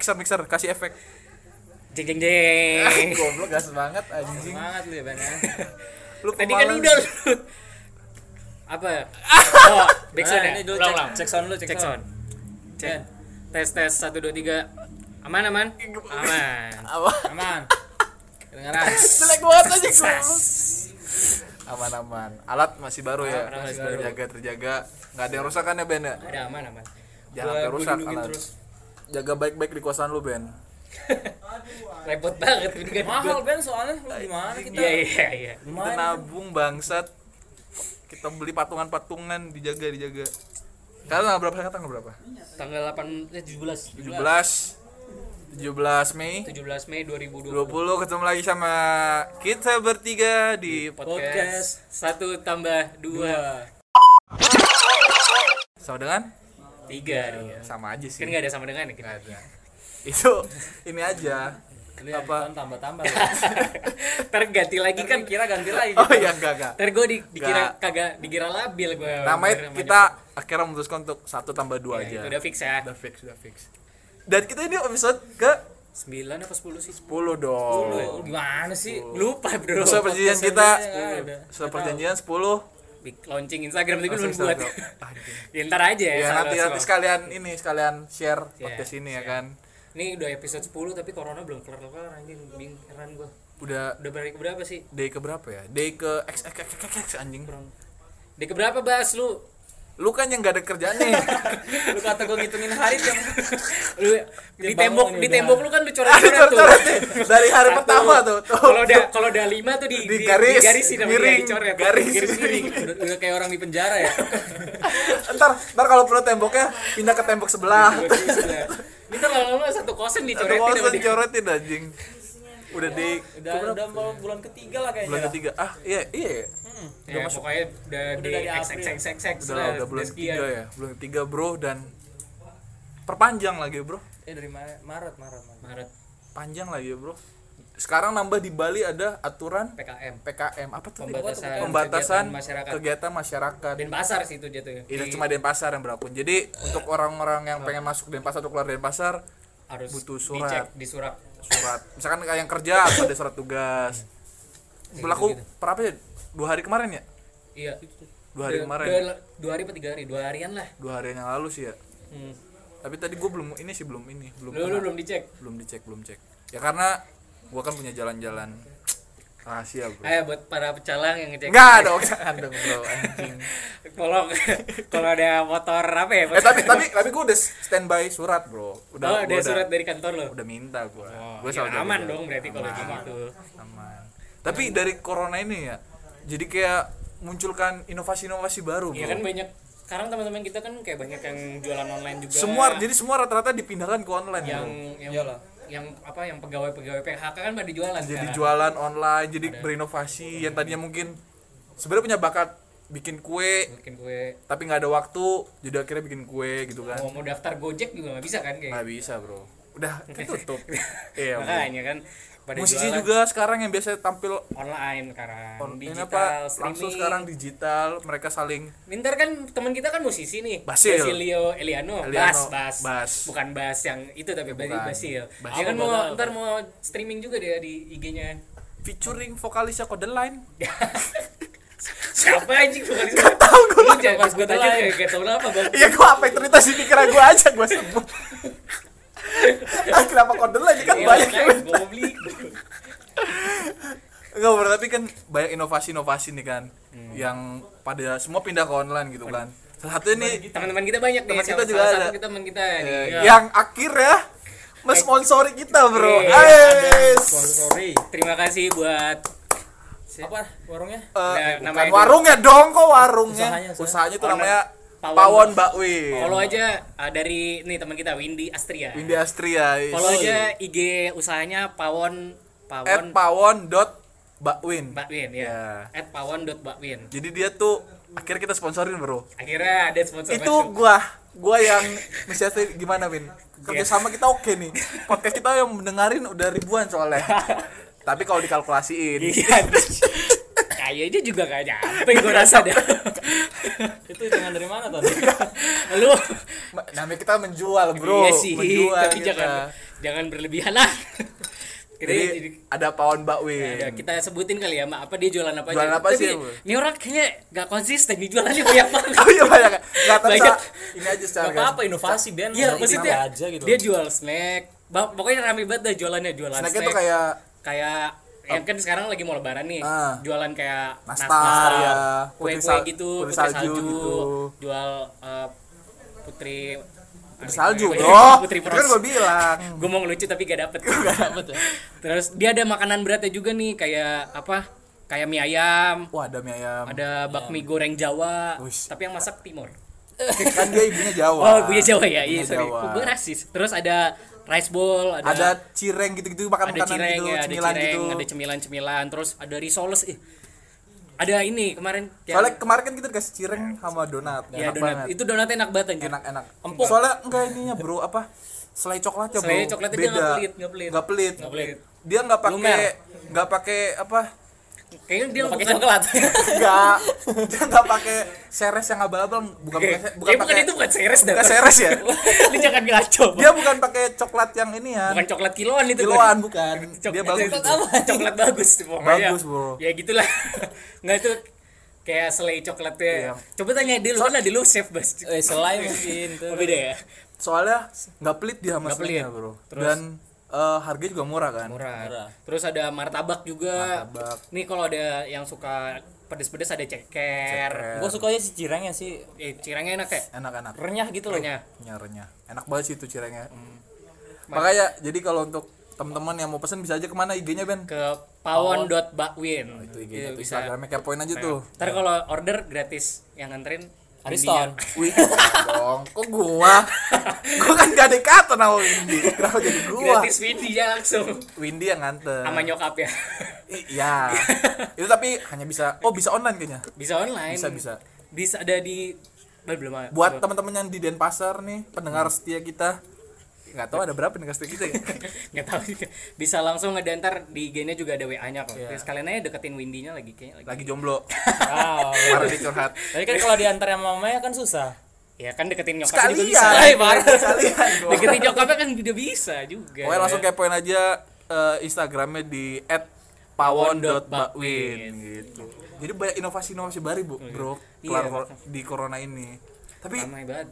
mixer mixer kasih efek. Jeng jeng jeng. Goblok gas banget anjing. Semangat lu ya, Bang. ya. Lu Tadi kan udah. Apa? Oh, back sound ya? ini dulu cek, cek sound lu, cek, sound. Cek. Tes tes 1 2 3. Aman aman? Aman. Aman. Kedengeran. Jelek banget aja. Aman aman. Alat masih baru ya. Masih baru. Terjaga terjaga. Nggak ada yang rusak kan ya Ben ya? Ada aman aman. Jangan sampai rusak alat. terus. Jaga baik-baik di kosan lu Ben. Repot banget ini kan. Mahal Ben soalnya lu gimana kita? Iya iya iya. Kita nabung bangsat. Kita beli patungan-patungan dijaga dijaga. Kalian tanggal berapa sekarang tanggal berapa? Tanggal 8 eh 17 17 17 Mei 17 Mei 2020. 20 ketemu lagi sama kita bertiga di Podcast satu tambah dua sama dengan tiga nih. sama aja sih Kan nggak ada sama dengan ya kita. Ada itu ini aja Lu yang Apa? tambah-tambah. Ntar ganti lagi kan kira ganti lagi. oh iya enggak enggak Ntar gue di, dikira kagak dikira labil gue. namanya kita akhirnya memutuskan untuk satu tambah dua ya, aja itu udah fix ya. udah fix udah fix dan kita ini episode ke 9 apa 10 sih? 10 dong Lu gimana sih? Lupa bro. sesuai perjanjian kita sesuai perjanjian 10 Di launching Instagram tapi belum buat. Ya, ntar aja ya. ya nanti nanti sekalian ini sekalian share Share, podcast ini ya kan Ini udah episode 10 tapi corona belum kelar-kelar anjing. Bing heran gua. udah Udah balik berapa sih? day ke berapa ya day ke x x x x, x anjing Di keberapa bahas lu? Lu kan yang gak ada kerjaan nih Lu kata gua ngitungin hari jam. Lu di tembok di udah. tembok lu kan lu coret-coret tuh. dari hari Satu. pertama tuh tuh Kalau udah kalau udah 5 tuh di Di garis, sama dia, miring, dicoret. garis, garis miring. Udah, kayak orang di penjara ya. ntar ntar kalau perlu temboknya pindah ke tembok sebelah Ini ntar lama-lama satu Satu dicoretin sama kosan dia. coretin anjing udah di Udah udah mau bulan ketiga lah kayaknya. bulan ketiga ah iya iya Ya, pokoknya udah, Udah di dari X. X X X X udah lah, udah bulan ketiga ya bulan ketiga bro dan perpanjang lagi bro Eh dari Ma- Maret, Maret, Maret. Maret panjang lagi ya bro sekarang nambah di Bali ada aturan PKM PKM apa tuh pembatasan pembatasan kegiatan masyarakat kegiatan masyarakat dan pasar sih itu jatuhnya Itu Di- cuma Denpasar yang berlaku. Jadi untuk orang-orang yang pengen masuk Denpasar atau keluar Denpasar harus butuh dicek surat. di surat surat. Misalkan kayak yang kerja ada surat tugas. Berlaku gitu-gitu. per apa ya? Dua hari kemarin ya? iya Dua hari Dua- kemarin. dua, dua hari apa tiga hari dua harian lah Dua hari yang lalu sih ya. hmm. Tapi tadi gue belum ini sih belum ini, belum lu, lu kena. belum dicek belum dicek, belum cek. Ya karena gua kan punya jalan-jalan rahasia, Bro. ayo buat para pecalang yang ngecek Enggak dong, jangan dong, Bro. Anjing. tolong kalau ada motor apa ya Eh tapi tapi tapi gue udah standby surat, Bro. Udah oh ada surat dari kantor lo udah minta gua. oh, gua ya, aman dong berarti kalau gitu aman tapi dari corona ini ya jadi kayak munculkan inovasi-inovasi baru Iya bro. kan banyak sekarang teman-teman kita kan kayak banyak yang jualan online juga. Semua jadi semua rata-rata dipindahkan ke online yang bro. yang Iyalah. yang apa yang pegawai-pegawai PHK kan pada jualan jadi sekarang. jualan online jadi berinovasi. Yang tadinya mungkin sebenarnya punya bakat bikin kue bikin kue. tapi nggak ada waktu jadi akhirnya bikin kue gitu kan. Mau mau daftar Gojek juga nggak bisa kan kayak? Nggak bisa bro. Udah tutup iya makanya kan pada musisi jualan juga sekarang yang biasa tampil online sekarang on, ini digital apa streaming langsung sekarang digital mereka saling Ntar kan teman kita kan musisi nih Basil. Basilio Eliano, Eliano, Bas, Bas Bas. bukan Bas yang itu tapi Bukan. Basil Bas. dia kan mau ntar mau streaming juga dia di IG-nya featuring vokalisnya Kode Line siapa anjing bukan Gak tau gue lu jangan pas gue tanya kayak tau apa bang Iya gua apa yang terlintas di pikiran gua aja gua sebut. ah, kenapa kode lagi kan Iya, banyak makanya gue beli Enggak bro, tapi kan banyak inovasi-inovasi nih kan Hmm. yang pada semua pindah ke online gitu kan. Salah satu ini teman-teman kita banyak nih Teman kita juga salah ada. teman kita nih eh, Ya. yang akhir ya mensponsori kita bro. Iya, Ais. Sorry. terima kasih buat Apa warungnya? Eh, Nah, bukan itu. warungnya dong kok warungnya. Usahanya, usaha. Usahanya tuh Pawon- namanya Pawon Pawon Mbak- Bakwin. follow aja uh, dari nih teman kita Windy Astria Windy Astria. is. follow aja IG usahanya Pawon At Pawon pawon dot bakwin. Bakwin Ya. ya at pawon.bakwin Jadi dia tuh akhirnya kita sponsorin bro. akhirnya ada sponsor itu masuk. gua gua yang mesti gimana Win kerja sama kita oke nih podcast kita yang mendengarin udah ribuan soalnya tapi kalau dikalkulasiin iya kayaknya juga gak nyampe gue rasa deh. Itu jangan dari lu. Ma- namanya kita menjual bro. Iya sih menjual tapi kita. jangan jangan berlebihan. Lah jadi, jadi, jadi ada pawon bakwin ya, kita sebutin kali ya mak apa dia jualan apa Jualan aja. apa sih, tapi Bu? ini orang kayaknya gak konsisten nih jualannya banyak banget oh iya banyak. Tapi Banyak. ini aja secara Gak apa-apa inovasi Ben. iya maksudnya aja gitu. dia jual snack. Pokoknya rame banget dah jualannya jualan snacknya snack. tuh kayak kayak yang kan sekarang lagi mau lebaran nih Ah. jualan kayak nastar ya kue kue gitu putri putri salju, gitu. jual eh, putri putri salju bro. putri kan gue bilang. Gue mau ngelucu tapi gak dapet. Gak dapet ya. terus dia ada makanan beratnya juga nih kayak apa? Kayak mie ayam. Wah ada mie ayam. Ada bakmi goreng Jawa Wih. tapi yang masak timur. Kan dia ibunya Jawa. Oh gue Jawa ya? Iya Ibunya sorry. Jawa. gue rasis. Terus ada rice bowl ada ada cireng gitu-gitu makan ada makanan cireng gitu ya ada cemilan cireng gitu. ada cemilan-cemilan terus ada risoles ih. Ada ini kemarin yang- soalnya kemarin kan kita dikasih cireng sama donat. Ya enak donat. banget. Itu donatnya enak banget anjir. Enak enak. Soalnya enggak ininya bro apa? Selai coklatnya bro. Selai coklatnya dia nggak pelit, nggak pelit. nggak pelit. Pelit. dia nggak pakai Lumer. nggak pakai apa kayaknya dia pakai coklat. nggak dia nggak pakai seres yang abal-abal bukan pakai bukan Kayaknya bukan pakai itu bukan seres dah bukan seres ya lu jangan ngaco dia bukan pakai coklat yang ini ya bukan coklat kiloan itu kiloan bukan dia bagus coklat itu. apa? coklat bagus pokoknya. Bagus, bro. ya gitulah nggak itu kayak selai coklatnya Iya. coba tanya dia lu mana di lu chef bas Eh, selai mungkin tuh. Oh, beda ya soalnya nggak pelit dia sama Nggak pelit. selainya, bro Terus? dan eh, harganya juga murah kan? Murah. Murah. terus ada martabak juga. Martabak. nih kalau ada yang suka pedes-pedes ada ceker, Gue sukanya si cirengnya sih. Eh cirengnya enak ya? Enak-enak. Renyah gitu loh. Renyah. renyah. Enak banget sih itu cirengnya. Hmm. makanya jadi kalau untuk teman-teman yang mau pesen bisa aja ke mana? IG-nya Ben? Ke pawon.bakwin itu Itu IG-nya tuh. bisa. Instagramnya kepoin aja tuh. Ntar kalau order gratis yang nganterin Ariston. Wih, dong, kok gua? gua kan gak ada kata nama Windy. Kenapa jadi gua? gratis video ya langsung Windy yang nganter. sama nyokap ya Iya. Itu tapi hanya bisa oh bisa online kayaknya. bisa online Bisa bisa. bisa ada di belum ada. Buat teman-teman yang di Denpasar nih, pendengar setia kita. Nggak tahu ada berapa pendengar setia kita ya. nggak tahu juga. bisa langsung ngedantar di IG-nya juga ada WA-nya kok Iya. Terus kalian aja deketin Windy-nya lagi kayaknya lagi Lagi jomblo. Wow. Parah dicurhat. Tapi kan kalau diantar sama mamanya kan susah. ya kan deketin nyokapnya juga Sekalian. bisa Eh, parah. Sekalian. deketin nyokapnya kan juga bisa juga Pokoknya langsung kepoin aja eh, Instagramnya di @pawon.bakwin gitu. Jadi banyak inovasi-inovasi baru, Bu, Bro. Iya, Kelar kor- di corona ini. Tapi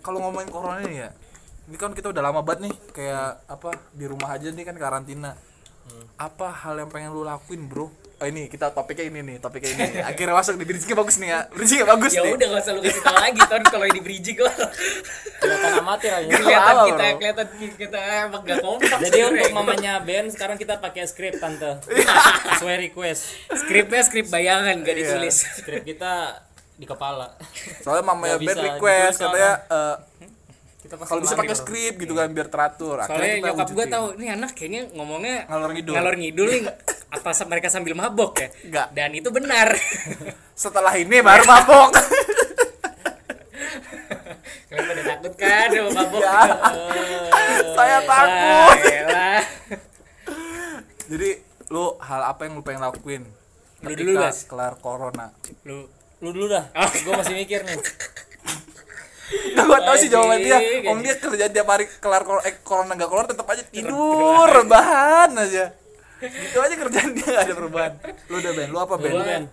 kalau ngomongin corona ini ya, ini kan kita udah lama banget nih kayak apa di rumah aja nih kan karantina. Apa hal yang pengen lu lakuin, Bro? Oh ini kita topiknya ini nih, topiknya ini. Akhirnya masuk di bridging bagus nih ya. Bridging bagus ya nih. udah gak usah lu kasih tau lagi ton kalau di bridging lah Kelihatan amatir aja. kelihatan kita bro? kelihatan kita emang gak kompak Jadi untuk mamanya Ben sekarang kita pakai skrip tante. Sesuai request. skripnya skrip bayangan gak Iya. ditulis Skrip kita di kepala. Soalnya mamanya Ben request ditulis katanya eh, pasti kalau bisa pakai skrip gitu kan biar teratur. Akhirnya soalnya nyokap gue tahu ini anak kayaknya ngomongnya Ngalor ngidul. ngalor ngidul nih apa mereka sambil mabok ya Enggak. dan itu benar Setelah ini baru mabok. kalian pada takut kan sama mabok Ya. Saya takut. Ah. Jadi lu hal apa yang lu pengen lakuin? Lu dulu, Bas. kelar corona. lu Lu dulu dah. Oh. Gue masih mikir nih. Gak gua tau sih jawaban dia. Om dia kerja tiap hari kelar cor- eh, corona gak keluar tetap aja tidur, rebahan aja. Gitu aja kerjaan dia gak ada perubahan. Lu udah Ben, lu apa Ben? Gua Ben?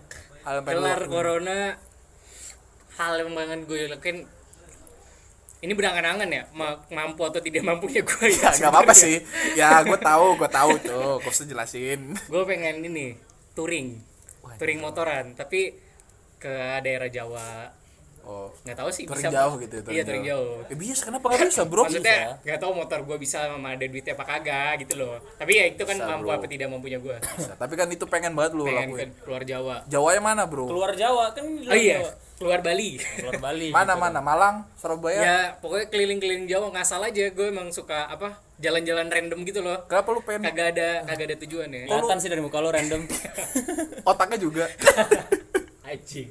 Hal lu kelar lakuin. corona hal yang pengen gue lakuin ini berangan-angan ya ma- mampu atau tidak mampunya gue Ya gak apa-apa sih. Ya gua tahu, gua tahu tuh. Usah jelasin. gue pengen ini touring touring motoran tapi ke daerah Jawa Oh, nggak tahu sih bisa jauh gitu ya. iya touring jauh Eh, bisa, kenapa gak bisa bro? maksudnya nggak tahu motor gue bisa sama ada duitnya apa kagak gitu loh tapi ya itu kan Bisa, mampu bro. apa tidak mampunya gue Bisa. Tapi kan itu pengen banget lu pengen lakuin. ke keluar Jawa Jawa yang mana bro? Keluar Jawa kan di oh luar iya Jawa. keluar Bali Keluar Bali. Mana gitu. mana? Malang, Surabaya. ya pokoknya keliling-keliling Jawa ngasal aja gue emang suka apa jalan-jalan random gitu loh Kenapa lu pengen kagak ada kagak ada tujuan ya Kelihatan sih dari muka lu random. otaknya juga? Aji.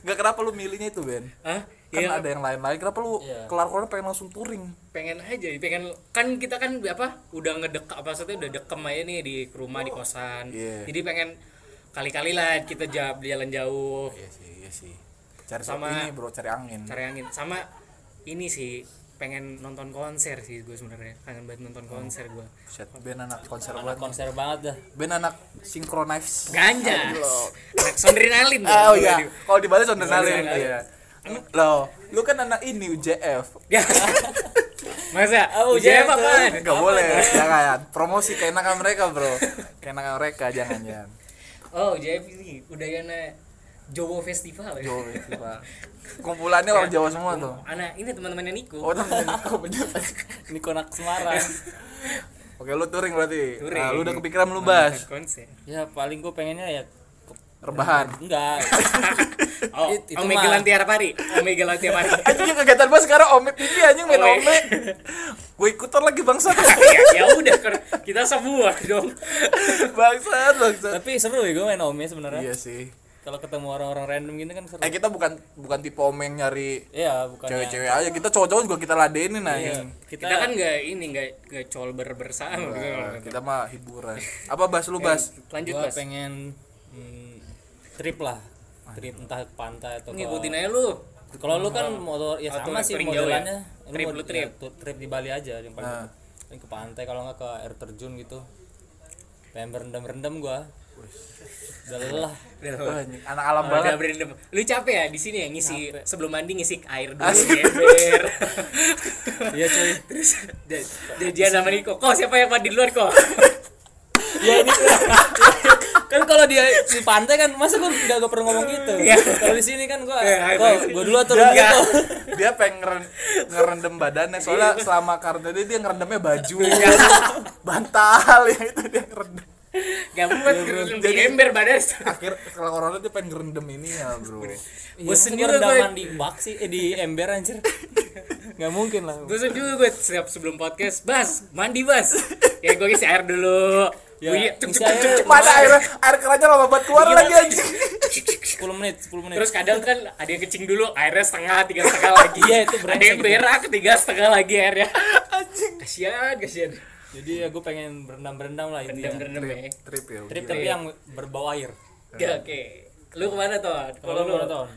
Gak kenapa lu milihnya itu Ben? Hah? Kan Iya, ada yang lain-lain. Kenapa lu Iya. kelar corona pengen langsung touring? pengen aja pengen kan kita kan apa udah ngedek apa maksudnya udah dekem aja nih di rumah di kosan Iya. jadi pengen kali-kali lah kita ja- jalan jauh Iya sih, iya sih. Cari sama ini bro, cari angin. cari angin sama ini sih pengen nonton konser sih gue sebenarnya kangen banget nonton konser gue Set, band anak konser anak banget. konser banget dah Band anak synchronize. ganja anak sondrenalin Oh gue iya, kalau di Bali sondrenalin. Iya. Loh, lu kan anak ini UJF. Masa Oh, jangan. apaan Gak boleh, jangan. Promosi keenakan mereka, Bro. Keenakan mereka jangan jangan. oh JF ini Udayana Jowo Festival ya Jawa Festival. Kumpulannya orang Jawa semua tuh. anak ini teman-temannya Niko Oh, temen Niko bener. ini konak Semarang Oke, lu touring berarti. Touring. Nah, lu udah kepikiran lu. Nonton konser ya paling gue pengennya ya Rebahan. enggak oh It- itu Ome mah. Gelan tiap hari Ome Gelan tiap hari Anjing kegiatan bahas sekarang Ome ini anjing main Ome. Ome. Gue ikutan lagi bangsat. ya, ya udah kita semua dong bangsat, bangsat. tapi seru ya gue main ome sebenarnya Iya sih. Kalau ketemu orang-orang random gini kan seru Eh kita bukan bukan tipe Ome yang nyari iya bukan cewek-cewek aja. Kita cowok-cowok juga kita ladenin iya. anjing. kita, kita kan nggak ini nggak nggak colber bersama gitu kita mah hiburan. Apa bahas lu bahas? lanjut gue mas pengen hmm, trip lah trip entah ke pantai atau ke ngikutin aja lu kalau lu kan motor ya sama sih ya? modelannya Ini Trip, lu trip. ya, trip di Bali aja yang paling Nah. paling ke pantai kalau nggak ke air terjun gitu pengen berendam-rendam gua udah lelah. Anak alam Oh, banget. udah berendam. Lu capek ya di sini ya ngisi sebelum mandi ngisi air dulu ember. iya cuy. Terus ja- janjian sama Niko. Kok siapa yang mandi duluan kok? ya ini kan kalau dia di pantai kan masa gua nggak gak pernah ngomong gitu? Iya. kalau di sini kan gua Iya, kok iya. gua dulu atau Dia, gitu. dia pengen ngeren, ngerendam badannya soalnya selama karantina dia ngerendamnya baju. Bantal ya itu dia ngerendam Gak muat di ember badan. akhir setelah corona dia pengen ngerendam ini ya bro bosen juga rendaman di bak sih eh, di ember anjir nggak mungkin lah Bosan juga gue setiap sebelum podcast, Bas, mandi Bas. Ya gue ngisi air dulu. Ya, Bunyi cuk, cuk, cuk, mana air air kerannya lama banget keluar Iya. lagi anjing 10 menit 10 menit Terus kadang kan ada yang kecing dulu, airnya setengah, tiga setengah lagi. Iya, itu Ada yang itu. berak, tiga setengah lagi airnya. Kasian, kasian. Jadi ya gue pengen berendam-berendam lah intinya. Rendam-rendam ya. trip ya trip tapi yang berbau air. Ya, oke. Lu ke mana tuh? kalau lu tahun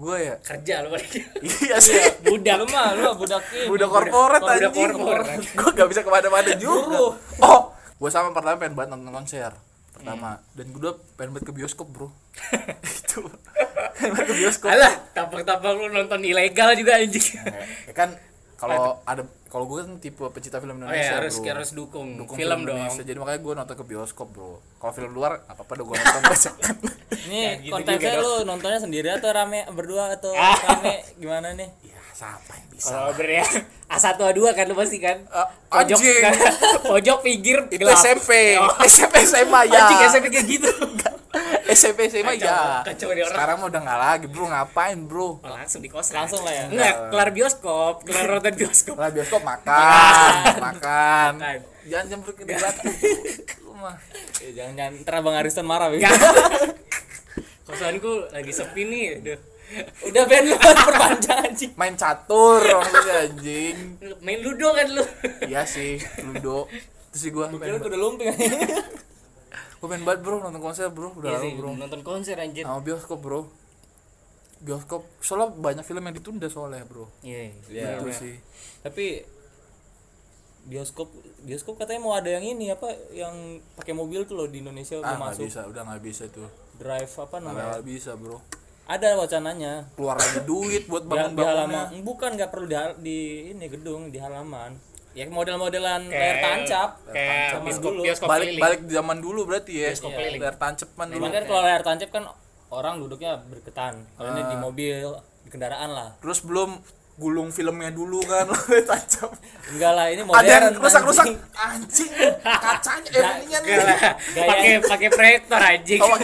gue ya. Kerja lu balik. iya sih. Budak. Lu mah lu mah budak ini. Udah korporat Budak korporat. gue gak bisa ke mana-mana juga. Oh gue sama pertama pengen banget nonton konser pertama. Dan gue pengen banget ke bioskop bro. Itu. Pengen ke bioskop. Alah, tapak-tapak lu nonton ilegal juga anjing. ya kan kalau ada kalau gue kan tipe pecinta film Oh Indonesia ya, harus bro. harus dukung, Dukung film, dong. Indonesia. jadi makanya gue nonton ke bioskop bro kalau film luar apa apa udah gue nonton ini gitu konteksnya juga lu nontonnya sendiri atau rame berdua atau rame gimana nih ya siapa yang bisa Kalau ber ya A1 A2 kan lu pasti kan. Ah, Pojok anjing. kan. Pojok pinggir itu gelap. SMP Oh. SMP SMA ya Anjing SMP kayak gitu. SMP SMA Kacau, ya kacau nih orang. sekarang mah udah nggak lagi bro ngapain bro Oh, langsung di kos langsung lah ya Enggak, kelar bioskop, kelar nonton bioskop. lah bioskop makan makan Makan. jangan gratis lu mah Eh, jangan jangan ntar abang Ariston marah. Enggak. Kosanku lagi sepi nih. Aduh. Udah Ben lu perpanjang anjing. Main catur maksudnya anjing. Main ludo kan lu. iya sih ludo. Terus sih kira pengen, udah lumping gue pengen banget bro nonton konser bro. Udah Iya lama sih, bro. nonton konser anjir. sama bioskop bro. Bioskop soalnya banyak film yang ditunda soalnya bro. Iya. Iya. itu sih tapi bioskop bioskop katanya mau ada yang ini apa yang pakai mobil tuh loh di Indonesia ah mau nggak masuk. bisa udah nggak bisa tuh drive apa namanya? nggak bisa bro ada wacananya. Keluar lagi duit buat bangun di halaman. bukan nggak perlu di, di ini gedung di halaman. Ya model-modelan layar tancap. Kayak bioskop, dulu. bioskop balik keliling. balik zaman dulu berarti ya. Bioskop keliling. layar tancepan dulu. Kan kalau layar tancap kan orang duduknya berketan. Kalau ini di Ah. mobil di kendaraan lah. Terus belum gulung filmnya dulu kan tancap enggak lah ini ada yang modern rusak rusak anjing. anjing kacanya eh ininya nih Pakai pakai proyektor anjing. Oh,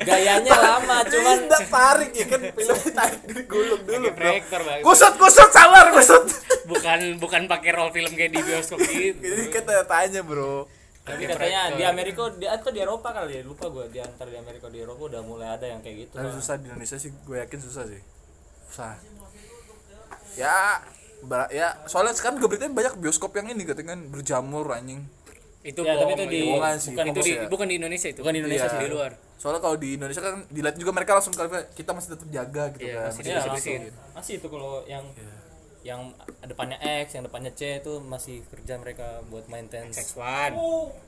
gayanya lama cuman Tidak tarik ya kan filmnya tarik gulung dulu proyektor kusut kusut sabar kusut. Bukan bukan pakai roll film kayak di bioskop gitu. ini kita tanya bro. Tapi katanya di Amerika di atau di Eropa kali ya lupa gue di antar di Amerika di Eropa udah mulai ada yang kayak gitu tapi Bang. susah di Indonesia sih gue yakin susah sih. Susah ya ba- ya. Soalnya sekarang juga beritanya banyak bioskop yang ini katanya kan berjamur anjing. Itu Ya, tapi itu di- bohongan sih, bukan itu di ya. bukan di Indonesia itu. Bukan di Indonesia Iya. sih di luar. soalnya kalau di Indonesia kan dilihat juga mereka langsung kalau kita masih tetap jaga gitu Iya, kan. masih Iya, dibersihin. langsung. masih itu kalau yang yang depannya X yang depannya C itu masih kerja mereka buat maintenance. X1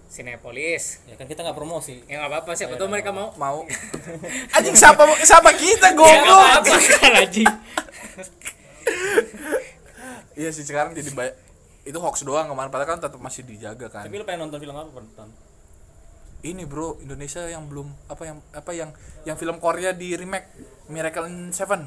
Cinepolis. Ya kan kita nggak promosi. Ya nggak apa-apa siapa tahu mereka mau. Mau. Anjing siapa siapa kita ya goblok? apa-apa kan anjing iya sih sekarang jadi banyak itu hoax doang kemarin padahal kan tetap masih dijaga kan. Tapi lu pengen nonton film apa Ton? ini bro Indonesia yang belum apa yang apa yang yang film Korea di remake Miracle in Seven.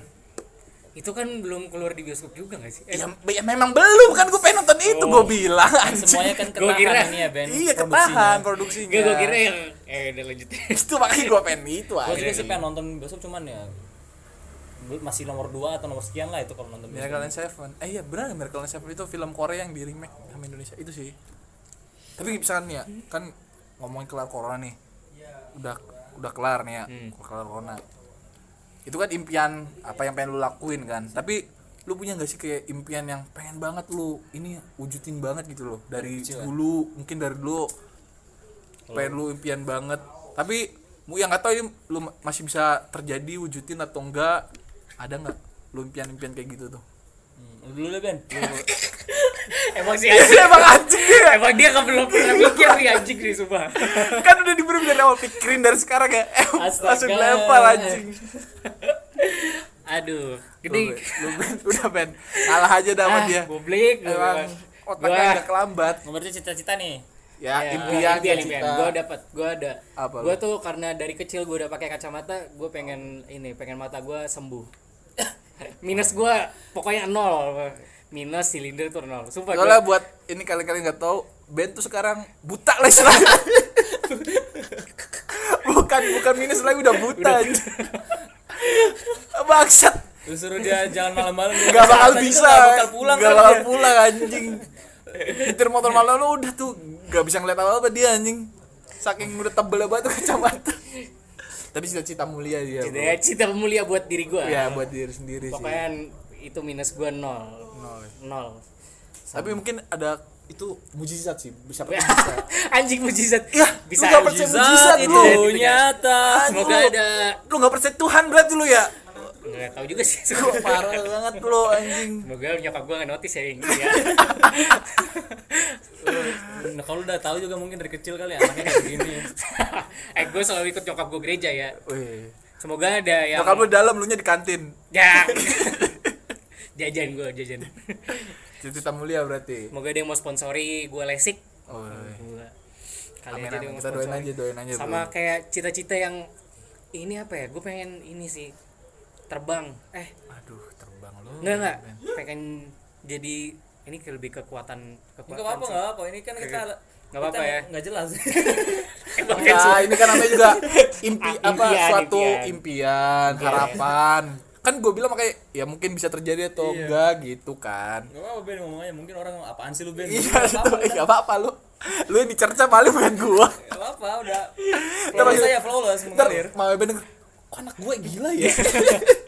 Itu kan belum keluar di bioskop juga gak sih? Eh, ya, ya memang belum kan gue pengen nonton itu gue bilang anjing. semuanya kan Gua ketahan kira- ini ya Ben. Iya ketahan produksinya. Gak, gue kira yang eh udah lanjutin. itu makanya gue pengen itu gue aja juga sih pengen nonton besok cuman ya masih nomor 2 atau nomor sekian lah itu kalau nonton. Miracle in Seven. Eh iya benar Miracle in Seven itu film Korea yang di remake sama Indonesia? Itu sih. Tapi misalkan nih ya kan ngomongin kelar corona nih. Udah udah kelar nih ya kelar corona. Itu kan impian apa yang pengen lu lakuin kan. Tapi lu punya gak sih kayak impian yang pengen banget lu ini wujudin banget gitu loh. Dari dulu mungkin dari dulu pengen lu impian banget. Tapi mu yang nggak tahu ini lu ma- masih bisa terjadi wujudin atau enggak ada nggak lu impian-impian kayak gitu tuh Hmm, lu dulu deh Ben Emang sih anjing. emang anjing ya Emang dia kan belum pernah mikir nih anjing nih sumpah. kan udah diberi dari awal pikirin dari sekarang ya eh, langsung lempar anjing Aduh, gede. Lu Ben, udah Ben kalah aja dah sama Ah, dia Goblik. emang otaknya udah kelambat berarti cita-cita nih ya, Ya, impian impian, impian. Gue dapat, gue ada. Apa Gue tuh karena dari kecil gue udah pakai kacamata, gue pengen ini, pengen mata gue sembuh. Minus gue pokoknya nol. Minus silinder tuh nol. Sumpah soalnya buat ini kalian-kalian nggak tahu Ben tuh sekarang buta lah istilahnya bukan bukan minus lagi udah buta anjing. bangsat lu suruh dia jalan malam-malam dia nggak bakal bisa nggak bakal pulang nggak kan bakal dia. pulang anjing nyetir motor malam lu udah tuh nggak bisa ngeliat apa apa dia anjing saking udah tebel banget tuh kacamata tapi cita-cita mulia dia bro. Cita, cita mulia buat diri gue. ya buat diri sendiri sih Pokoknya itu minus gue nol. Nol. Nol. tapi mungkin ada itu mujizat sih bisa bisa Anjing mujizat. ya Bisa lu gak percaya mujizat mujizat itu lu nyata Semoga ada lu gak percaya Tuhan berarti lu ya nggak tahu juga sih. Lu parah banget lu anjing Semoga nyokap gue nggak notice ya ini ya. nah, kalau udah tahu juga mungkin dari kecil kali anaknya kayak begini eh gue selalu ikut nyokap gue gereja ya. Wih. Semoga ada yang Nyokap lu dalam lu nya di kantin ya. jajan gue jajan. cita mulia berarti Semoga dia mau sponsori gue lesik. oh, Gua kali amin aja amin mau kita doain aja doain aja Sama bro. kayak cita-cita yang ini apa ya? Gue pengen ini sih terbang. Eh aduh terbang lu enggak enggak. Pengen jadi ini ke- lebih kekuatan kekuatan. nggak apa-apa sih. nggak apa ini kan kita Nggak apa-apa ya. nggak jelas kan Enggak, ini kan namanya juga impi Ah, apa impian, suatu impian. impian, harapan. Kan gue bilang makanya ya mungkin bisa terjadi atau enggak gitu kan. nggak apa-apa Ben ngomongnya mungkin orang apaan sih lu Ben Iya, nggak itu apa-apa enggak apa-apa lu. Lu yang dicerca malu bukan gua. nggak apa-apa udah flawless saya flawless Ntar mengalir mau bener kok anak gue gila ya?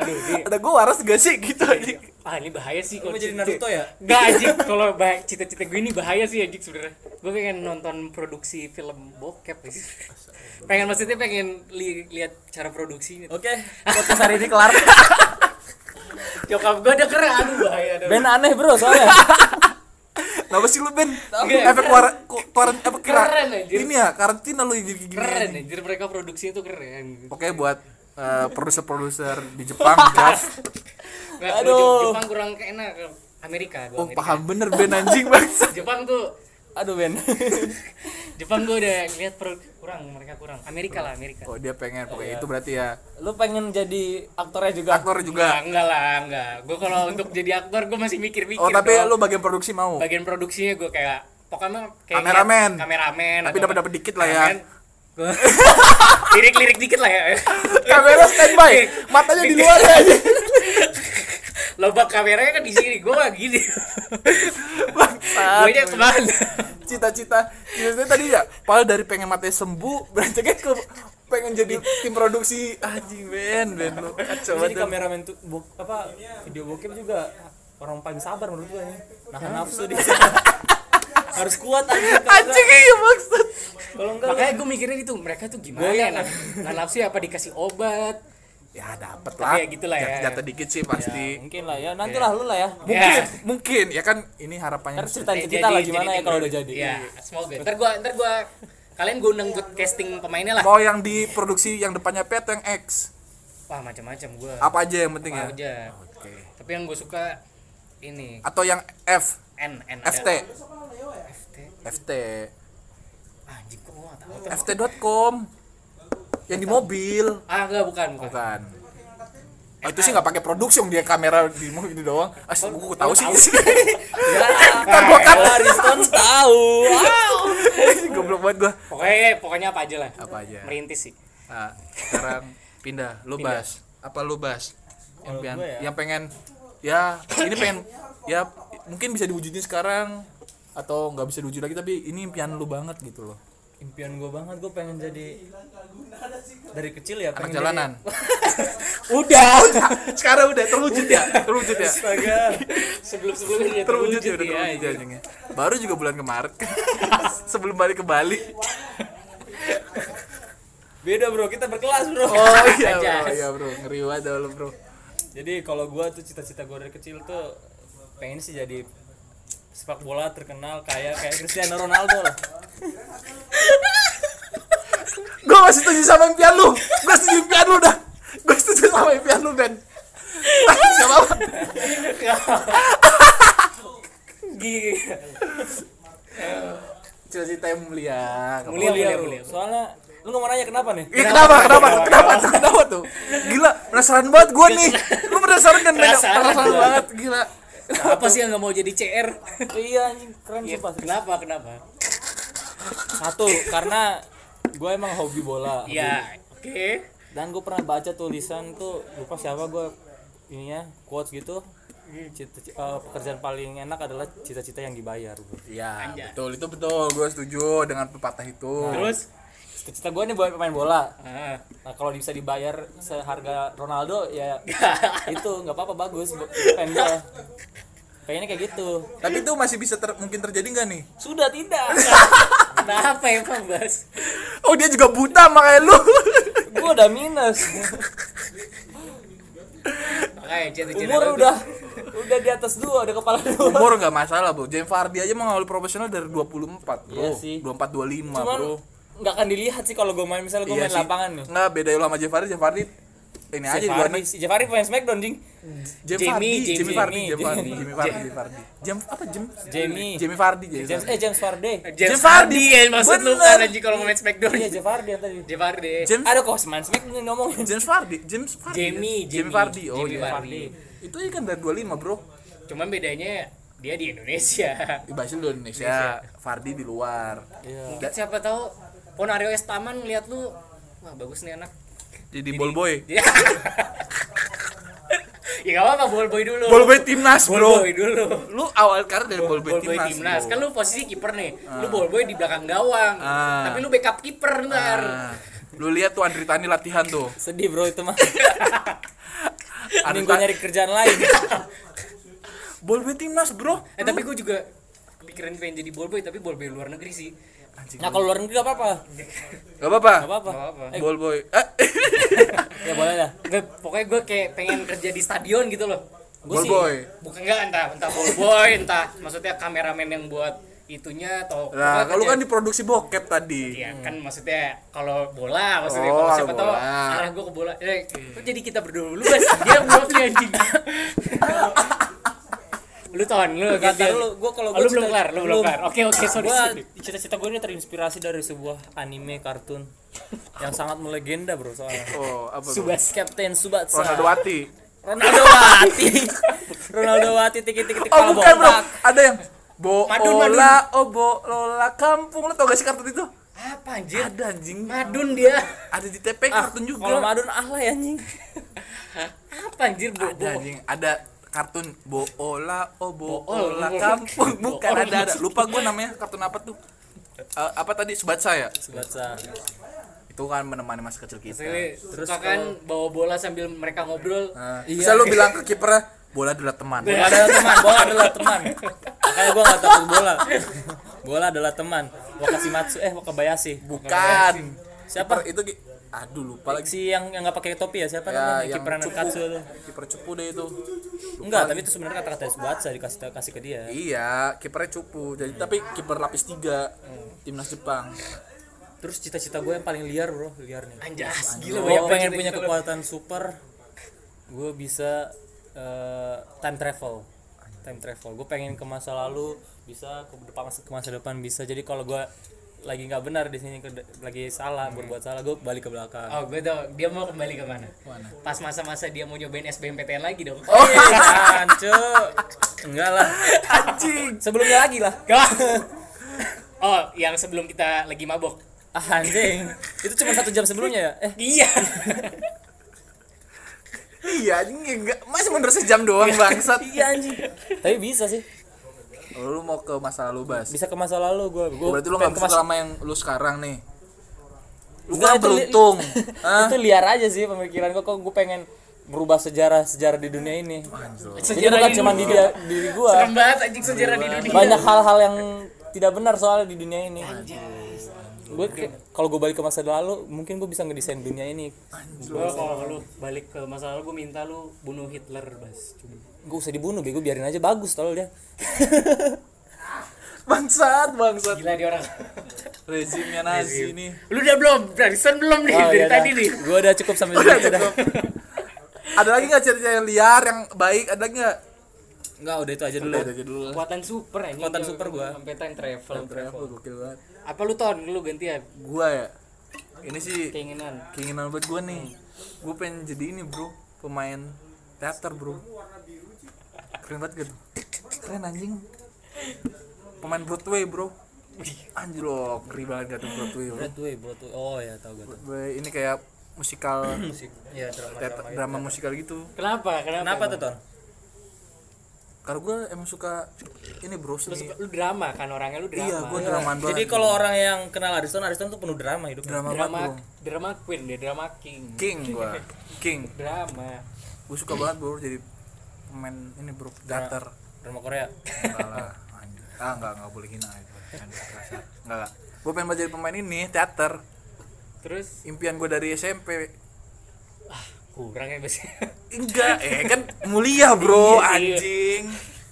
Aduh, ini, Ada gue waras gak sih gitu aja. ah ini bahaya sih kalau jadi Naruto ya Enggak anjing, kalau bah- cita-cita gue ini bahaya sih anjing sebenarnya. Gue pengen nonton produksi film bokep sih. Pengen maksudnya pengen li- lihat cara produksinya. oke podcast hari ini kelar Nyokap gue udah keren, aduh bahaya dah. Ben aneh bro soalnya Kenapa sih lu Ben? Efek kuar kuaran apa kira? Keren. Ini ya karantina lu jadi gini. Keren anjir mereka produksinya tuh keren. Oke buat eh, produser-produser di Jepang. Nggak, Aduh. Jep- Jepang kurang enak ke Amerika gua Oh, Amerika. paham bener Ben anjing bangsa. Jepang tuh aduh Ben Jepang gue udah lihat kurang mereka kurang Amerika lah Amerika Oh, dia pengen pokoknya itu berarti ya. lu pengen jadi aktornya juga Aktor Enggak, juga. enggak lah enggak gue kalau untuk jadi aktor gue masih mikir-mikir Oh, tapi lu bagian produksi mau. bagian produksinya gue kayak pokoknya kayak Kameramen. kameramen Tapi atau- dapat-dapat dikit lah ya. Gua- lirik-lirik dikit lah ya. Kamera standby, matanya di luar ya. Aja. lobak kameranya kan di sini gue mah gini. Gue nya ke mana? Cita-cita, cita-cita tadi ya, padahal dari pengen matanya sembuh, beranjaknya ke pengen jadi tim produksi. Anjing Ben, Ben lu kacau jadi banget. kameramen tuh bo- apa video bokep juga. Orang paling sabar menurut gua ini. Nahan nafsu dia harus kuat aja Anjing iya maksud. kalau enggak makanya gue mikirnya gitu mereka tuh gimana Goyang. nah, nah nafsu apa dikasih obat? Ya dapat Tapi lah. ya gitulah ya. Jat- jatah dikit sih pasti. mungkin lah ya. Nantilah lu lah ya. Mungkin mungkin. Ya kan ini harapannya ntar Eh, ke kita lah gimana ya kalau udah jadi. Iya, semoga. Ntar gua ntar gua kalian gue undang buat casting pemainnya lah. mau yang diproduksi yang depannya P atau yang X? Wah, macam-macam gua. apa aja yang penting ya? Apa aja. oke. Tapi yang gue suka ini. Atau yang F? N N FT ada. FT. Ah, anjing kok tahu ft.com yang di mobil Ah, enggak bukan, bukan. bukan Oh, itu sih nggak pakai produksi yang dia kamera di mobil ini doang. Ah, gua tahu sih. ya Ntar gua cut. Ariston tahu wow Goblok banget gua. Pokoknya pokoknya apa aja lah. Apa aja? Merintis sih. Nah, sekarang pindah. Lu Pindah. bahas. Apa lu bahas? Yang, pengen, ya? yang pengen ya ini pengen ya mungkin bisa diwujudin sekarang atau nggak bisa diwujud lagi tapi ini impian lu banget gitu loh. impian gue banget gue pengen jadi dari kecil ya Anak pengen jalanan. Udah. sekarang udah terwujud ya? Terwujud ya? jadi, astaga Sebelum-sebelumnya dia terwujud ya terwujud udah ya. terwujud ya anjingnya. Baru juga bulan kemarin. Sebelum balik ke Bali. beda bro kita berkelas bro Oh iya, bro, iya bro, ngeri banget bro. jadi kalau gue tuh cita-cita gue dari kecil tuh pengen sih jadi sepak bola terkenal kayak kayak Cristiano Ronaldo lah Gue masih setuju sama impian lu. Gue setuju impian lu dah. Gue setuju sama impian lu Ben. Gak apa-apa. Gila. Cita-cita yang mulia. Gak Mulia, mulia, mulia. soalnya lu nggak mau nanya kenapa nih Iya kenapa? Kenapa tuh? Kenapa tuh? Kenapa tuh? Gila, penasaran banget gue nih. Lu penasaran kan? Penasaran banget, gila. Apa sih yang nggak mau jadi CR? iya anjing keren Iya, sumpah kenapa? Kenapa? satu karena gue emang hobi bola Iya, oke. dan gue pernah baca tulisan tuh lupa siapa gue ininya quotes gitu cita, eh, pekerjaan paling enak adalah cita-cita yang dibayar. Iya, betul. Itu betul. Gue setuju dengan pepatah itu. Terus? Cita-cita gue nih buat pemain bola Ah, nah kalau bisa dibayar seharga Ronaldo ya itu nggak apa-apa bagus pengen gue pengennya kayak gitu Tapi itu masih bisa ter- mungkin terjadi nggak nih? sudah tidak kenapa emang Bas? Oh dia juga buta makanya lu. gue udah minus Makanya cita-cita umur lu- udah udah di atas dua udah kepala dua Umur nggak masalah bro. James Vardy aja mengawali profesional dari 24 bro. Iya sih. 24 25 cuman bro. Nggak akan dilihat sih kalau gue main misalnya gue Iya main sih. lapangan nih Nggak beda lu sama Jeff Hardy. Jeff Hardy ini aja di luar si Jafari pemain Smackdown ding James Jamie, Vardy, Jamie, Jamie Vardy, Jamie. Jamie Vardy, Jamie Vardy, Jamie. James apa James? Jamie Jamie Vardy, James. James eh James Vardy James James Hardy Hardy. ya maksud lu kan anjing kalau ngomongin Smackdown. iya Jeff Hardy tadi James Hardy. James ada kok main Smackdown ngomongin James Vardy, James Vardy. Jamie, Jamie Jamie. Vardy. Oh Jamie iya. Itu aja kan dari 25, Bro. Cuman bedanya dia di Indonesia. Di Basil di Indonesia, Vardy di luar. iya Mungkin siapa tahu Ponario Estaman lihat lu wah bagus nih anak. Jadi ball boy. ya gak apa-apa ball boy dulu. Ball boy timnas, Ball Bro. boy dulu. Lu awal karir dari ball boy Ball boy timnas. timnas. Kan lu posisi kiper nih. Lu ball boy di belakang gawang. Ah. Tapi lu backup kiper ntar. Nah, lu lihat tuh Andri Tani latihan tuh. sedih bro itu mah mending gue nyari kerjaan lain ball boy timnas, Bro. Eh tapi gue juga kepikiran pengen jadi ball boy tapi ball boy luar negeri sih. Anjing. nah kalau luar negeri gak apa-apa Gak apa-apa. gak apa-apa apa-apa. Ball boy. Eh, ya boleh lah Nggak, pokoknya gue kayak pengen kerja di stadion gitu loh. Gue ball sih boy. bukan enggak entah entah ball boy entah maksudnya kameramen yang buat itunya atau Nah, kalau kerja- kan diproduksi bokep tadi. Iya kan maksudnya kalau bola maksudnya Oh, kalau siapa tahu bola. arah gue ke bola eh jadi kita berdua dulu bas dia nih anjing lu tahun lu Gak gantian. lu gue kalau Oh, lu belum kelar lu belum kelar oke oke sorry sorry cita-cita gue ini terinspirasi dari sebuah anime kartun yang sangat melegenda bro soalnya Oh, apa tuh? subas Captain Subatsa Ronaldo Wati. Ronaldo Wati Ronaldo Wati tiki tiki tiki Oh, bukan, Bro. Ada yang Madun, Bola, oh bola kampung. Lu tau gak sih kartun itu? apa anjir Ada anjing. madun dia Ada di TP kartun juga. kalau Madun alay anjing apa anjir bo, ada bo. anjing ada kartun bola oh Bool. bola kampung. Bukan ada ada. Lupa gue namanya kartun apa tuh. Eh, apa tadi? Subatsa ya? Subatsa. Itu kan menemani masa kecil kita. Terus suka kan bawa bola sambil mereka ngobrol. Nah, bisa lu bilang ke kipernya bola adalah teman. Bola adalah teman bola adalah teman. Makanya gue gak takut bola. Bola adalah teman. Wakashi Matsu eh Wakabayashi. Bukan. Siapa? Kiper itu aduh lupa lagi. si yang yang nggak pakai topi ya siapa ya namanya? kiper cupu. Nankatsu tuh kiper cupu deh itu. Enggak tapi itu sebenarnya kata-kata Subatsa dikasih kasih ke dia. Iya kipernya cupu. Jadi tapi kiper lapis tiga timnas Jepang. Terus cita-cita gue yang paling liar bro. Liar nih. Anjas, gila gue pengen punya kekuatan super. Gue bisa eh, time travel. Time travel. Gue pengen ke masa lalu bisa ke depan ke masa depan bisa. Jadi kalau gue lagi nggak benar di sini lagi salah berbuat salah gue balik ke belakang. Oh, gue tau dia mau kembali ke mana? Pas masa-masa dia mau nyobain SBMPTN lagi dong. oh jangan cuy enggak lah. Anjing. Sebelumnya lagi lah. Oh, yang sebelum kita lagi mabok. ah, anjing. Itu cuma satu jam sebelumnya ya? Eh. Iya. iya anjing enggak. Masih mundur sejam doang bangsat. Iya anjing. Tapi bisa sih lu mau ke masa lalu bas? Bisa ke masa lalu gue gue berarti lu nggak suka sama yang lu sekarang nih? Lu Enggak, kan li- beruntung. Itu liar aja sih pemikiran gue kok gue pengen merubah sejarah sejarah di dunia ini? Jadi Sejarah bukan di cuma di dunia. dia, diri gue Serem banget anjing sejarah di dunia. banyak hal-hal yang tidak benar soalnya di dunia ini. Gue kalau gue balik ke masa lalu mungkin gue bisa ngedesain dunia ini. Gue kalau lu balik ke masa lalu gue minta lu bunuh Hitler, Bas. Coba. Gue usah dibunuh bego biarin aja. Bagus tolol dia. Bangsat bangsat. Gila dia orang. rezimnya nazi ini. Lu udah belum? Barisan belum nih dari tadi nih. gue udah cukup sampai sini udah. ada lagi nggak cerita yang liar yang baik? Ada nggak? Enggak udah itu aja dulu. Udah aja dulu Kekuatan super anjing. Kekuatan super gua. Sampai time travel. Travel gokil banget. Apa lu ton? Lu gantian gua ya? Ini sih keinginan. keinginan buat gua nih. Gua pengen jadi ini bro. Pemain teater bro keren banget gitu keren anjing. Pemain Broadway bro. Anjir loh ngeri banget gak tuh Broadway bro? Broadway Broadway. Oh ya tau gue Broadway ini kayak musikal ya drama teater, drama musikal gitu. Kenapa? Kenapa? kenapa tuh ton? Karena gue emang suka ini bro Lu, suka- lu drama kan orangnya lu drama. iya gue dramaan banget jadi kalau orang yang kenal Ariston Ariston tuh penuh drama hidupnya drama banget drama bro. drama queen deh, drama king. king gue king. Drama. gue suka banget bro jadi pemain ini bro. Teater drama Korea. Enggak lah ah enggak enggak boleh hina itu. Enggak, gue pengen jadi pemain ini teater. Terus? Impian gue dari SMP kurang ya Bas. enggak eh kan mulia bro. Iya, iya. anjing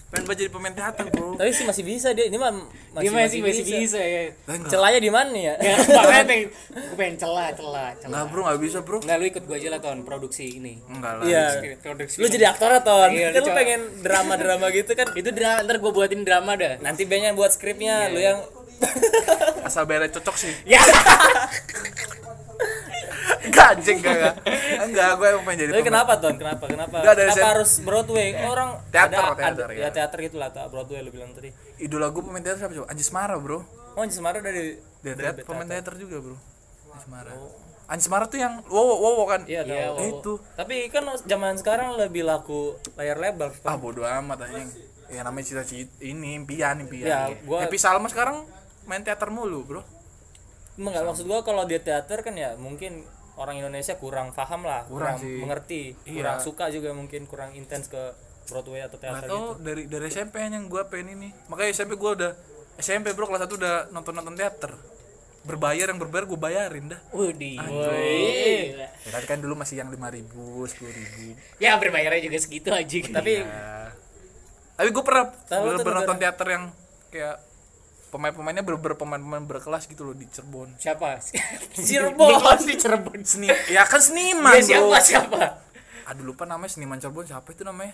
pengen jadi pemain teater bro. Tapi sih masih bisa dia ini mah Dia masih masih bisa. ya. Eh, enggak. Celahnya di mana ya? Ya, makanya pengen, gue pengen celah, celah, celah. enggak bro enggak bisa bro. Enggak, lu ikut gue aja lah, Ton, produksi ini. enggak lah. Iya. Produksi lu jadi aktor ton. Iya, kan lu pengen drama drama gitu kan? Itu drama, ntar gue buatin drama dah. nanti bandnya buat skripnya lu yang asal bayarnya cocok sih. Ya, enggak anjing enggak enggak. Enggak gue emang pengen jadi tapi kenapa ton? Kenapa kenapa? Nggak, dari kenapa saya- harus Broadway? Orang Teater, ada, teater, ada- ya. ya teater gitu lah tak Broadway lu bilang tadi. Idola gue pemain teater siapa coba? Anjis Mara bro. Oh Anjis Mara dari dari teater, pemain teater. juga bro. Anjis Mara Anjis Mara tuh yang wow wow wow kan? Iya Iya, tahu Eh, itu. Tapi kan zaman sekarang lebih laku layar lebar ah bodo amat anjing. Ya namanya cita-cita ini impian impian. Ya, gua- Happy Salma sekarang main teater mulu bro. Enggak, maksud gua kalau dia teater kan ya mungkin orang Indonesia kurang paham lah, Kurang kurang, sih. mengerti, Iya. kurang suka juga mungkin kurang intens ke Broadway atau teater atau gitu. dari dari SMP yang gue pengen ini makanya SMP gue udah SMP bro kelas 1 udah nonton nonton teater berbayar yang berbayar gue bayarin dah Wih, ya, tapi kan dulu masih yang lima ribu sepuluh ribu Ya berbayarnya juga segitu aja. Tapi ya. tapi gue pernah Tahu bener nonton teater yang kayak pemain-pemainnya bener-bener pemain-pemain berkelas gitu loh di Cirebon siapa? Cirebon. di Cirebon. seni ya kan seniman Ya, bro siapa siapa? aduh lupa namanya seniman Cirebon siapa itu namanya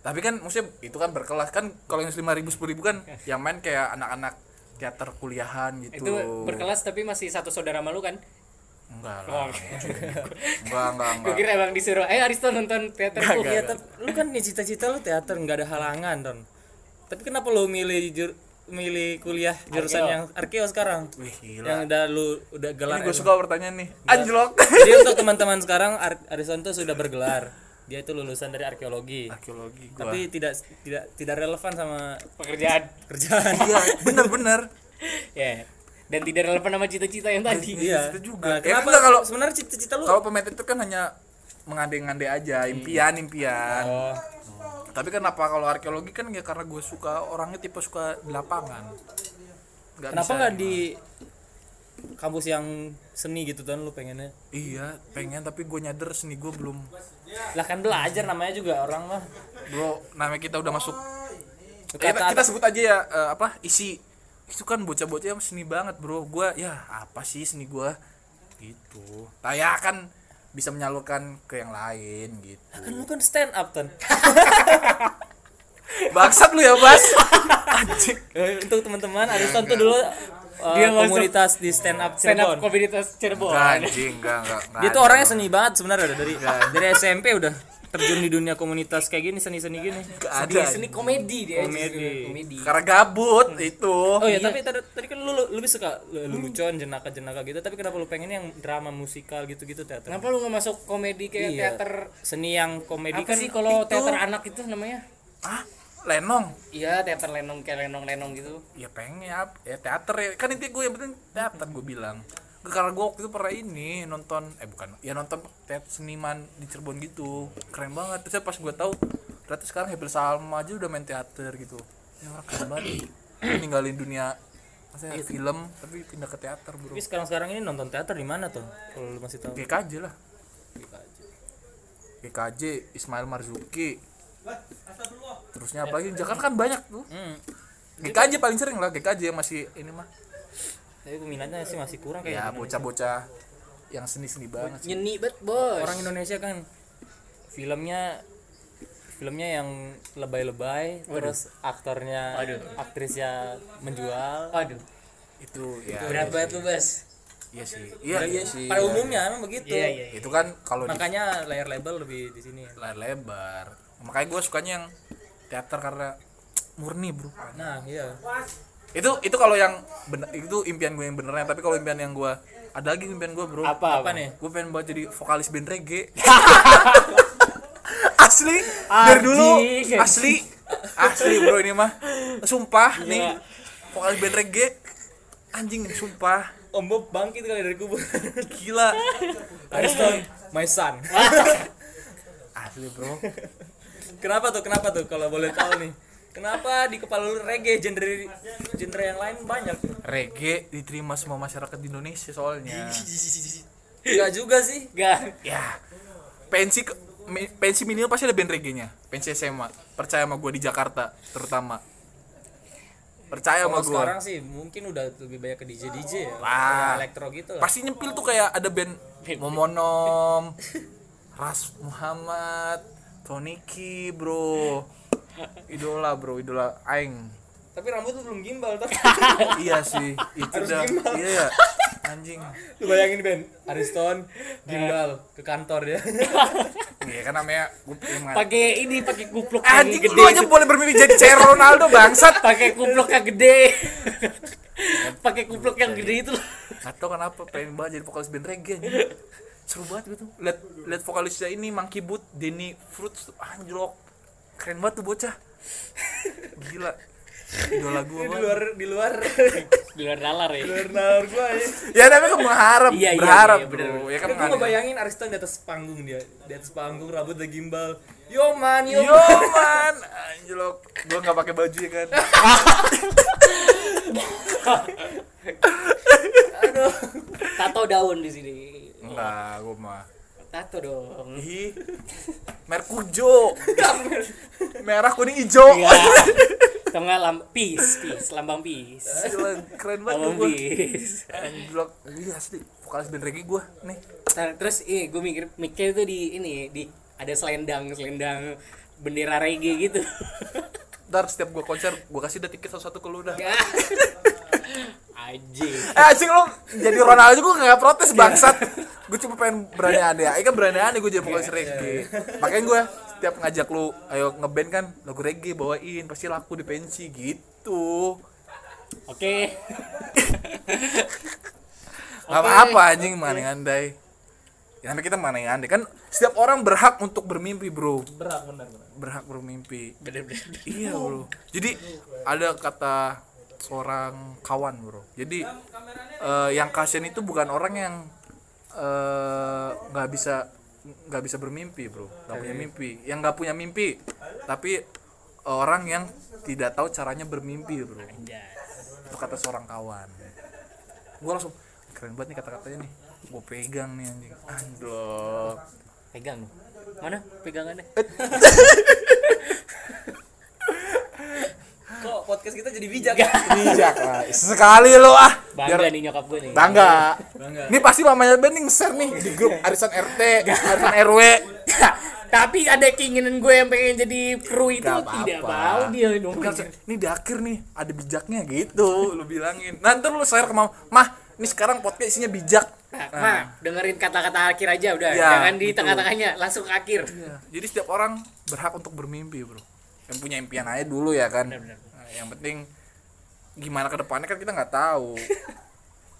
tapi kan maksudnya itu kan berkelas kan kalau yang lima ribu sepuluh ribu kan yang main kayak anak-anak teater kuliahan gitu Itu berkelas tapi masih satu saudara malu kan? enggak Oh, lah enggak enggak gue enggak kira emang disuruh, eh Aristo nonton teater Nggak, tuh. nggak, ya, lu kan nih cita-cita lu teater nggak ada halangan, Don. Tapi kenapa lu milih jur, milih kuliah jurusan Arkeo. yang arkeo sekarang? wih gila Yang udah lu udah gelar. ini gue suka pertanyaan nih anjlok Jadi untuk teman-teman sekarang Ar Arison tuh sudah bergelar. Dia itu lulusan dari arkeologi. arkeologi gua Tapi tidak tidak tidak relevan sama Pekerjaan. kerjaan. iya bener bener Ya. Dan tidak relevan sama cita-cita yang tadi. Iya. Itu juga. Nah, Ya, kenapa enggak, kalau- sebenarnya cita-cita lu kalau pemain itu kan hanya mengandai-ngandai aja impian impian Oh, tapi kenapa kalau arkeologi kan ya karena gue suka orangnya tipe suka di lapangan. Nggak kenapa nggak di kampus yang seni gitu kan lu pengennya? Iya pengen tapi gue nyadar seni gue belum. Lah kan belajar namanya juga orang mah. Bro namanya kita udah masuk. Kata- Eh, kita, kita sebut aja ya eh, apa isi. Itu kan bocah-bocah yang seni banget bro. Gue ya apa sih seni gue gitu. Taya kan bisa menyalurkan ke yang lain gitu. Kan lu kan stand up kan bangsat lu ya bas. Anjing. Eh, untuk teman-teman Ariston tuh dulu uh, Dia komunitas di stand up stand up Cirebon. komunitas Cirebon. Enggak, anjing enggak enggak enggak dia tuh ada. orangnya seni banget sebenarnya dari dari SMP udah terjun di dunia komunitas kayak gini seni-seni gini. Enggak seni, ada. seni komedi dia Komedi. komedi. Karena gabut itu. Oh ya, tapi tadi, tadi kan lu lu lebih suka lu- lelucon jenaka-jenaka gitu, tapi kenapa lu pengen yang drama musikal gitu-gitu teater? kenapa lu nggak masuk komedi kayak Iya. teater? Seni yang komedi apa kan sih kalau itu- teater anak itu namanya? Ah lenong? Iya teater lenong kayak lenong lenong gitu. Ya pengen ya, ya teater ya. Kan intinya gue yang penting teater gue bilang karena gue waktu itu pernah ini nonton eh bukan ya nonton teater seniman di Cirebon gitu. Keren banget. Terus pas gue tahu ternyata sekarang Hebel Salma aja udah main teater gitu. Ya orang keren banget. Ninggalin dunia maksudnya film tapi pindah ke teater bro. Tapi sekarang-sekarang ini nonton teater di mana tuh? Kalau lu masih tahu. GKJ lah. GKJ Ismail Marzuki. Terusnya apalagi Jakarta kan banyak tuh. Hmm. GKJ paling sering lah GKJ yang masih ini mah Tapi peminatnya sih masih kurang kayak ya bocah-bocah yang seni-seni banget sih. nyeni bet bos. Orang Indonesia kan filmnya filmnya yang lebay-lebay terus aktornya Waduh. aktrisnya menjual. Waduh. Itu ya. berat banget lu bos. Iya sih. Iya iya sih. Pada iya. umumnya emang begitu. Iya iya itu kan kalau di makanya layar lebar lebih di sini. Layar lebar. Makanya gue sukanya yang teater karena murni bro. Nah iya itu itu kalau yang bener itu impian gue yang benernya. Tapi kalau impian yang gue ada lagi impian gue bro. Apa apa nih? Gue pengen banget jadi vokalis band reggae. Asli dari dulu asli asli bro ini mah. Sumpah nih. Iya. vokalis band reggae. Anjing sumpah. Om Bob bangkit kali dari kubur. Gila. Ariston my son. Asli bro. Kenapa tuh? Kenapa tuh? Kalau boleh tahu nih kenapa di kepala lu reggae? Genre genre yang lain banyak. Reggae diterima semua masyarakat di Indonesia soalnya. Enggak juga sih. Gak ya pensi pensi minimal pasti ada band reggae-nya. Pensi SMA percaya sama gue di Jakarta terutama. Percaya sama gue sekarang sih mungkin udah lebih banyak ke DJ DJ ya. Wah. elektro gitu lah. Pasti nyempil tuh kayak ada band Momonom Ras Muhammad Toniki bro idola bro idola aing. Tapi rambut lu belum gimbal tuh iya sih itu Harus dah. gimbal. iya ya anjing. Lu bayangin Ben. Ariston gimbal ke kantor dia. Iya kan namanya pakai ini pakai kupluk yang anjing gede lu aja boleh bermimpi jadi cewek Ronaldo bangsat. Pakai kupluk yang gede. Pakai kupluk yang gede itu. Atau kenapa pengen banget jadi vokalis band reggae anjing. seru banget gitu. Lihat lihat vokalisnya ini Monkey Boot Denny Fruits anjlok keren banget tuh bocah. Gila. Idola gua di luar di luar. Di luar nalar ya? Di luar nalar gua ya. Ya tapi kan mengharap Iya, iya, berharap iya, bro. bener, ya kan gua menghadap. ngebayangin Ariston di atas panggung dia. Di atas panggung rambut udah gimbal. Yo man yo, yo man. Anjlok. Gua nggak pakai baju ya kan? Aduh. Tato daun di sini. Enggak gua mah tato dong. Ih. Merkujo merah kuning hijau. Iya. Tengah lam peace, peace, lambang peace. Gila, keren banget Lambang peace. anjlok. Iya asli. Vokalis band reggae gua nih. Nah, terus ini gue mikir mikir itu di ini di ada selendang selendang bendera reggae gitu. ntar setiap gua konser gua kasih dah tiket satu-satu ke lu dah Anjing. Eh anjing lu jadi Ronaldo gue gak protes bangsat. Gue cuma pengen berani aneh Ayo kan berani aneh gue jadi vokalis reggae. Makanya gue setiap ngajak lu Ayo ngeband kan lagu reggae bawain Pasti laku di pensi gitu. Oke. Gak apa-apa anjing mana andai. Ya namanya kita mana andai. Kan setiap orang berhak untuk bermimpi bro. Berat benar benar. Berhak bermimpi. Bener-bener. Iya bro. Jadi ada kata seorang kawan bro. Jadi eh, yang kasihan itu bukan orang yang eh, nggak bisa nggak bisa bermimpi bro. Nggak punya mimpi. Yang nggak punya mimpi tapi orang yang tidak tahu caranya bermimpi bro. Itu kata seorang kawan. Gue langsung keren banget nih kata-katanya nih. Gue pegang nih anjing. Anjlok. Pegang. Mana pegangannya kok podcast kita jadi bijak. Bijak lah. Sekali lo ah. Bangga Biar- nih nyokap gue nih. Bangga. Bangga. ini pasti mamanya Ben nih nge-share nih di grup arisan RT arisan RW tapi ada keinginan gue yang pengen jadi kru itu Gak tidak apa-apa. mau dia dong. Ini di akhir nih ada bijaknya gitu lu bilangin. Nanti lu share ke mama mah ini sekarang podcast isinya bijak. Nah, Ma, dengerin kata-kata akhir aja udah. Ya, jangan di gitu. tengah-tengahnya langsung ke akhir. Iya. jadi setiap orang berhak untuk bermimpi bro. Yang punya impian aja dulu ya kan. Benar-benar. Nah, yang penting gimana ke depannya kan kita nggak tahu.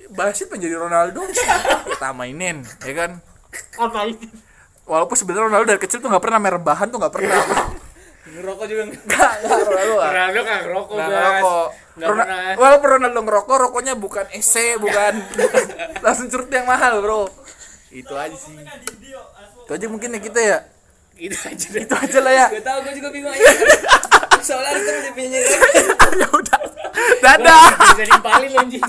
Basit menjadi Ronaldo kita mainin ya kan? Itu walaupun sebenarnya Ronaldo dari kecil tuh nggak pernah merek bahan tuh nggak pernah. Ngerokok juga nggak? Ronaldo ah. Ronaldo kan ngerokok nggak ngerokok. Nggak Rona- pernah. walaupun Ronaldo ngerokok rokoknya bukan EC bukan langsung curut yang mahal bro. Itu aja sih. Itu aja mungkin ya kita ya itu aja deh. Itu aja lah ya. Gak tau gue juga bingung aja. Soalnya harus terus dipinjam ya udah. Dadah. bisa dipalin anjing